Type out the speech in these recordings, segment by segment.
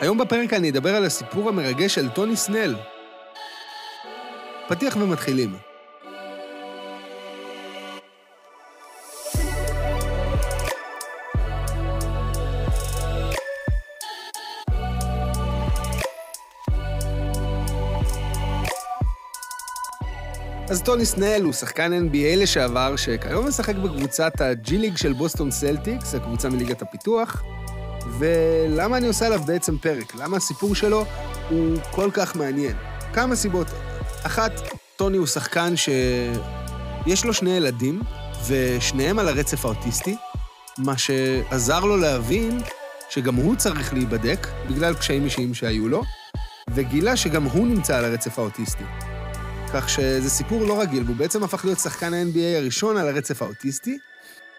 היום בפרק אני אדבר על הסיפור המרגש של טוני סנל. פתיח ומתחילים. אז טוני סנל הוא שחקן NBA לשעבר, שכיום משחק בקבוצת ה-G League של בוסטון סלטיקס, הקבוצה מליגת הפיתוח. ולמה אני עושה עליו בעצם פרק? למה הסיפור שלו הוא כל כך מעניין? כמה סיבות. אחת, טוני הוא שחקן שיש לו שני ילדים, ושניהם על הרצף האוטיסטי, מה שעזר לו להבין שגם הוא צריך להיבדק, בגלל קשיים אישיים שהיו לו, וגילה שגם הוא נמצא על הרצף האוטיסטי. כך שזה סיפור לא רגיל, והוא בעצם הפך להיות שחקן ה-NBA הראשון על הרצף האוטיסטי,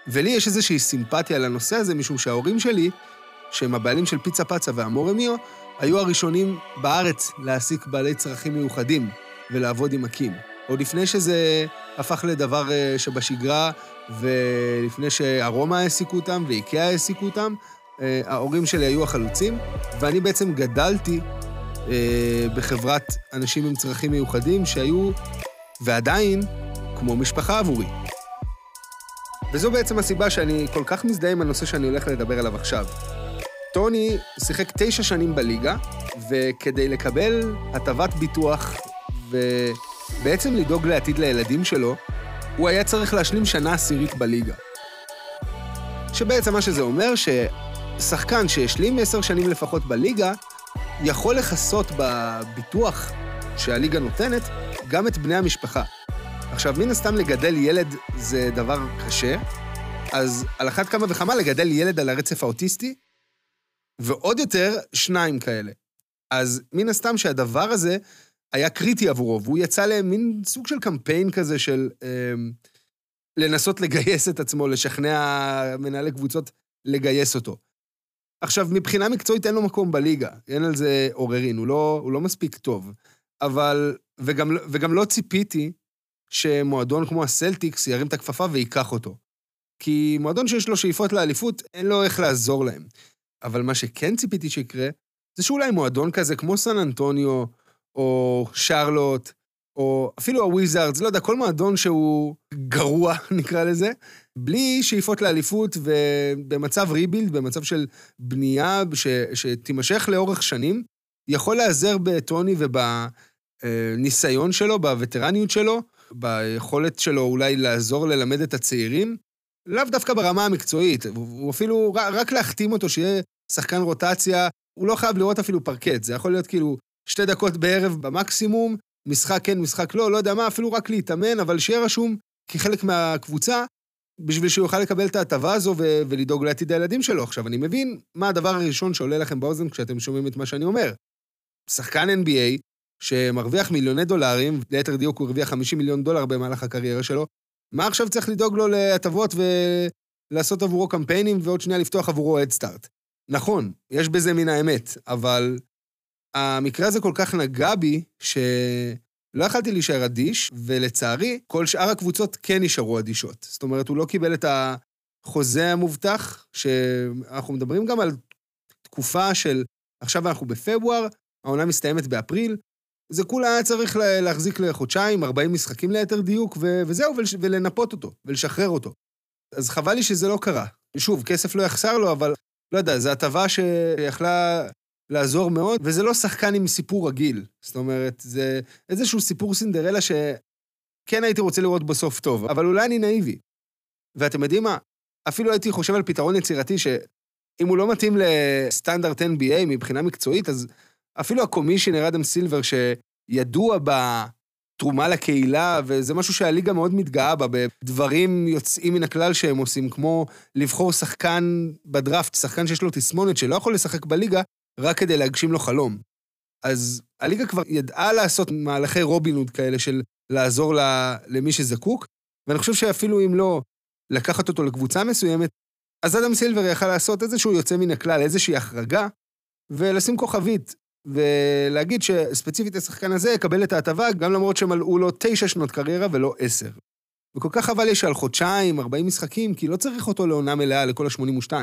ולי יש איזושהי סימפתיה לנושא הזה, משום שההורים שלי, שהם הבעלים של פיצה פצה והמורה מיו, היו הראשונים בארץ להעסיק בעלי צרכים מיוחדים ולעבוד עם הקים. עוד לפני שזה הפך לדבר אה, שבשגרה, ולפני שארומה העסיקו אותם ואיקאה העסיקו אותם, אה, ההורים שלי היו החלוצים, ואני בעצם גדלתי אה, בחברת אנשים עם צרכים מיוחדים שהיו, ועדיין, כמו משפחה עבורי. וזו בעצם הסיבה שאני כל כך מזדהה עם הנושא שאני הולך לדבר עליו עכשיו. טוני שיחק תשע שנים בליגה, וכדי לקבל הטבת ביטוח ובעצם לדאוג לעתיד לילדים שלו, הוא היה צריך להשלים שנה עשירית בליגה. שבעצם מה שזה אומר, ששחקן שהשלים עשר שנים לפחות בליגה, יכול לכסות בביטוח שהליגה נותנת גם את בני המשפחה. עכשיו, מן הסתם לגדל ילד זה דבר קשה, אז על אחת כמה וכמה לגדל ילד על הרצף האוטיסטי, ועוד יותר, שניים כאלה. אז מן הסתם שהדבר הזה היה קריטי עבורו, והוא יצא למין סוג של קמפיין כזה של אה, לנסות לגייס את עצמו, לשכנע מנהלי קבוצות לגייס אותו. עכשיו, מבחינה מקצועית אין לו מקום בליגה, אין על זה עוררין, הוא לא, הוא לא מספיק טוב. אבל, וגם, וגם לא ציפיתי שמועדון כמו הסלטיקס ירים את הכפפה וייקח אותו. כי מועדון שיש לו שאיפות לאליפות, אין לו איך לעזור להם. אבל מה שכן ציפיתי שיקרה, זה שאולי מועדון כזה כמו סן אנטוניו, או שרלוט, או אפילו הוויזארדס, לא יודע, כל מועדון שהוא גרוע, נקרא לזה, בלי שאיפות לאליפות ובמצב ריבילד, במצב של בנייה ש, שתימשך לאורך שנים, יכול להיעזר בטוני ובניסיון שלו, בווטרניות שלו, ביכולת שלו אולי לעזור ללמד את הצעירים, לאו דווקא ברמה המקצועית, הוא אפילו, רק להחתים אותו, שיהיה שחקן רוטציה, הוא לא חייב לראות אפילו פרקט, זה יכול להיות כאילו שתי דקות בערב במקסימום, משחק כן, משחק לא, לא יודע מה, אפילו רק להתאמן, אבל שיהיה רשום כחלק מהקבוצה, בשביל שהוא יוכל לקבל את ההטבה הזו ו- ולדאוג לעתיד הילדים שלו. עכשיו, אני מבין מה הדבר הראשון שעולה לכם באוזן כשאתם שומעים את מה שאני אומר. שחקן NBA שמרוויח מיליוני דולרים, ליתר דיוק הוא הרוויח 50 מיליון דולר במהלך הקריירה שלו, מה עכשיו צריך לדאוג לו להטבות ולעשות עבורו קמפיינים ועוד שנייה לפתוח עבורו הדסטארט? נכון, יש בזה מן האמת, אבל המקרה הזה כל כך נגע בי, שלא יכלתי להישאר אדיש, ולצערי, כל שאר הקבוצות כן נשארו אדישות. זאת אומרת, הוא לא קיבל את החוזה המובטח, שאנחנו מדברים גם על תקופה של, עכשיו אנחנו בפברואר, העונה מסתיימת באפריל, זה כולה היה צריך להחזיק לחודשיים, 40 משחקים ליתר דיוק, ו- וזהו, ולנפות אותו, ולשחרר אותו. אז חבל לי שזה לא קרה. שוב, כסף לא יחסר לו, אבל לא יודע, זו הטבה שיכלה לעזור מאוד, וזה לא שחקן עם סיפור רגיל. זאת אומרת, זה איזשהו סיפור סינדרלה שכן הייתי רוצה לראות בסוף טוב, אבל אולי אני נאיבי. ואתם יודעים מה? אפילו הייתי חושב על פתרון יצירתי שאם הוא לא מתאים לסטנדרט NBA מבחינה מקצועית, אז אפילו הקומישיונר אדם סילבר, שידוע בתרומה לקהילה, וזה משהו שהליגה מאוד מתגאה בה, בדברים יוצאים מן הכלל שהם עושים, כמו לבחור שחקן בדראפט, שחקן שיש לו תסמונת שלא יכול לשחק בליגה, רק כדי להגשים לו חלום. אז הליגה כבר ידעה לעשות מהלכי רובין הוד כאלה של לעזור למי שזקוק, ואני חושב שאפילו אם לא לקחת אותו לקבוצה מסוימת, אז אדם סילבר יכל לעשות איזשהו יוצא מן הכלל, איזושהי החרגה, ולשים כוכבית, ולהגיד שספציפית השחקן הזה יקבל את ההטבה, גם למרות שמלאו לו תשע שנות קריירה ולא עשר. וכל כך חבל לי שעל חודשיים, 40 משחקים, כי לא צריך אותו לעונה מלאה לכל ה-82.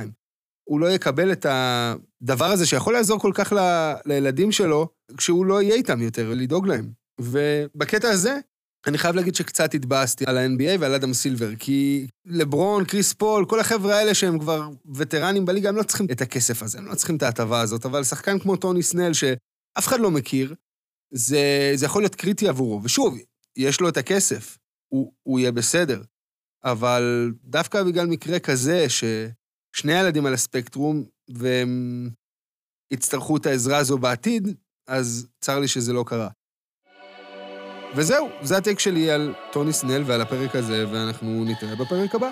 הוא לא יקבל את הדבר הזה שיכול לעזור כל כך ל... לילדים שלו, כשהוא לא יהיה איתם יותר, לדאוג להם. ובקטע הזה, אני חייב להגיד שקצת התבאסתי על ה-NBA ועל אדם סילבר, כי לברון, קריס פול, כל החבר'ה האלה שהם כבר וטרנים בליגה, הם לא צריכים את הכסף הזה, הם לא צריכים את ההטבה הזאת, אבל שחקן כמו טוני סנל, שאף אחד לא מכיר, זה, זה יכול להיות קריטי עבורו. ושוב, יש לו את הכסף, הוא, הוא יהיה בסדר. אבל דווקא בגלל מקרה כזה, ששני הילדים על הספקטרום, והם יצטרכו את העזרה הזו בעתיד, אז צר לי שזה לא קרה. וזהו, זה הטייק שלי על טוני סנל ועל הפרק הזה, ואנחנו נתראה בפרק הבא.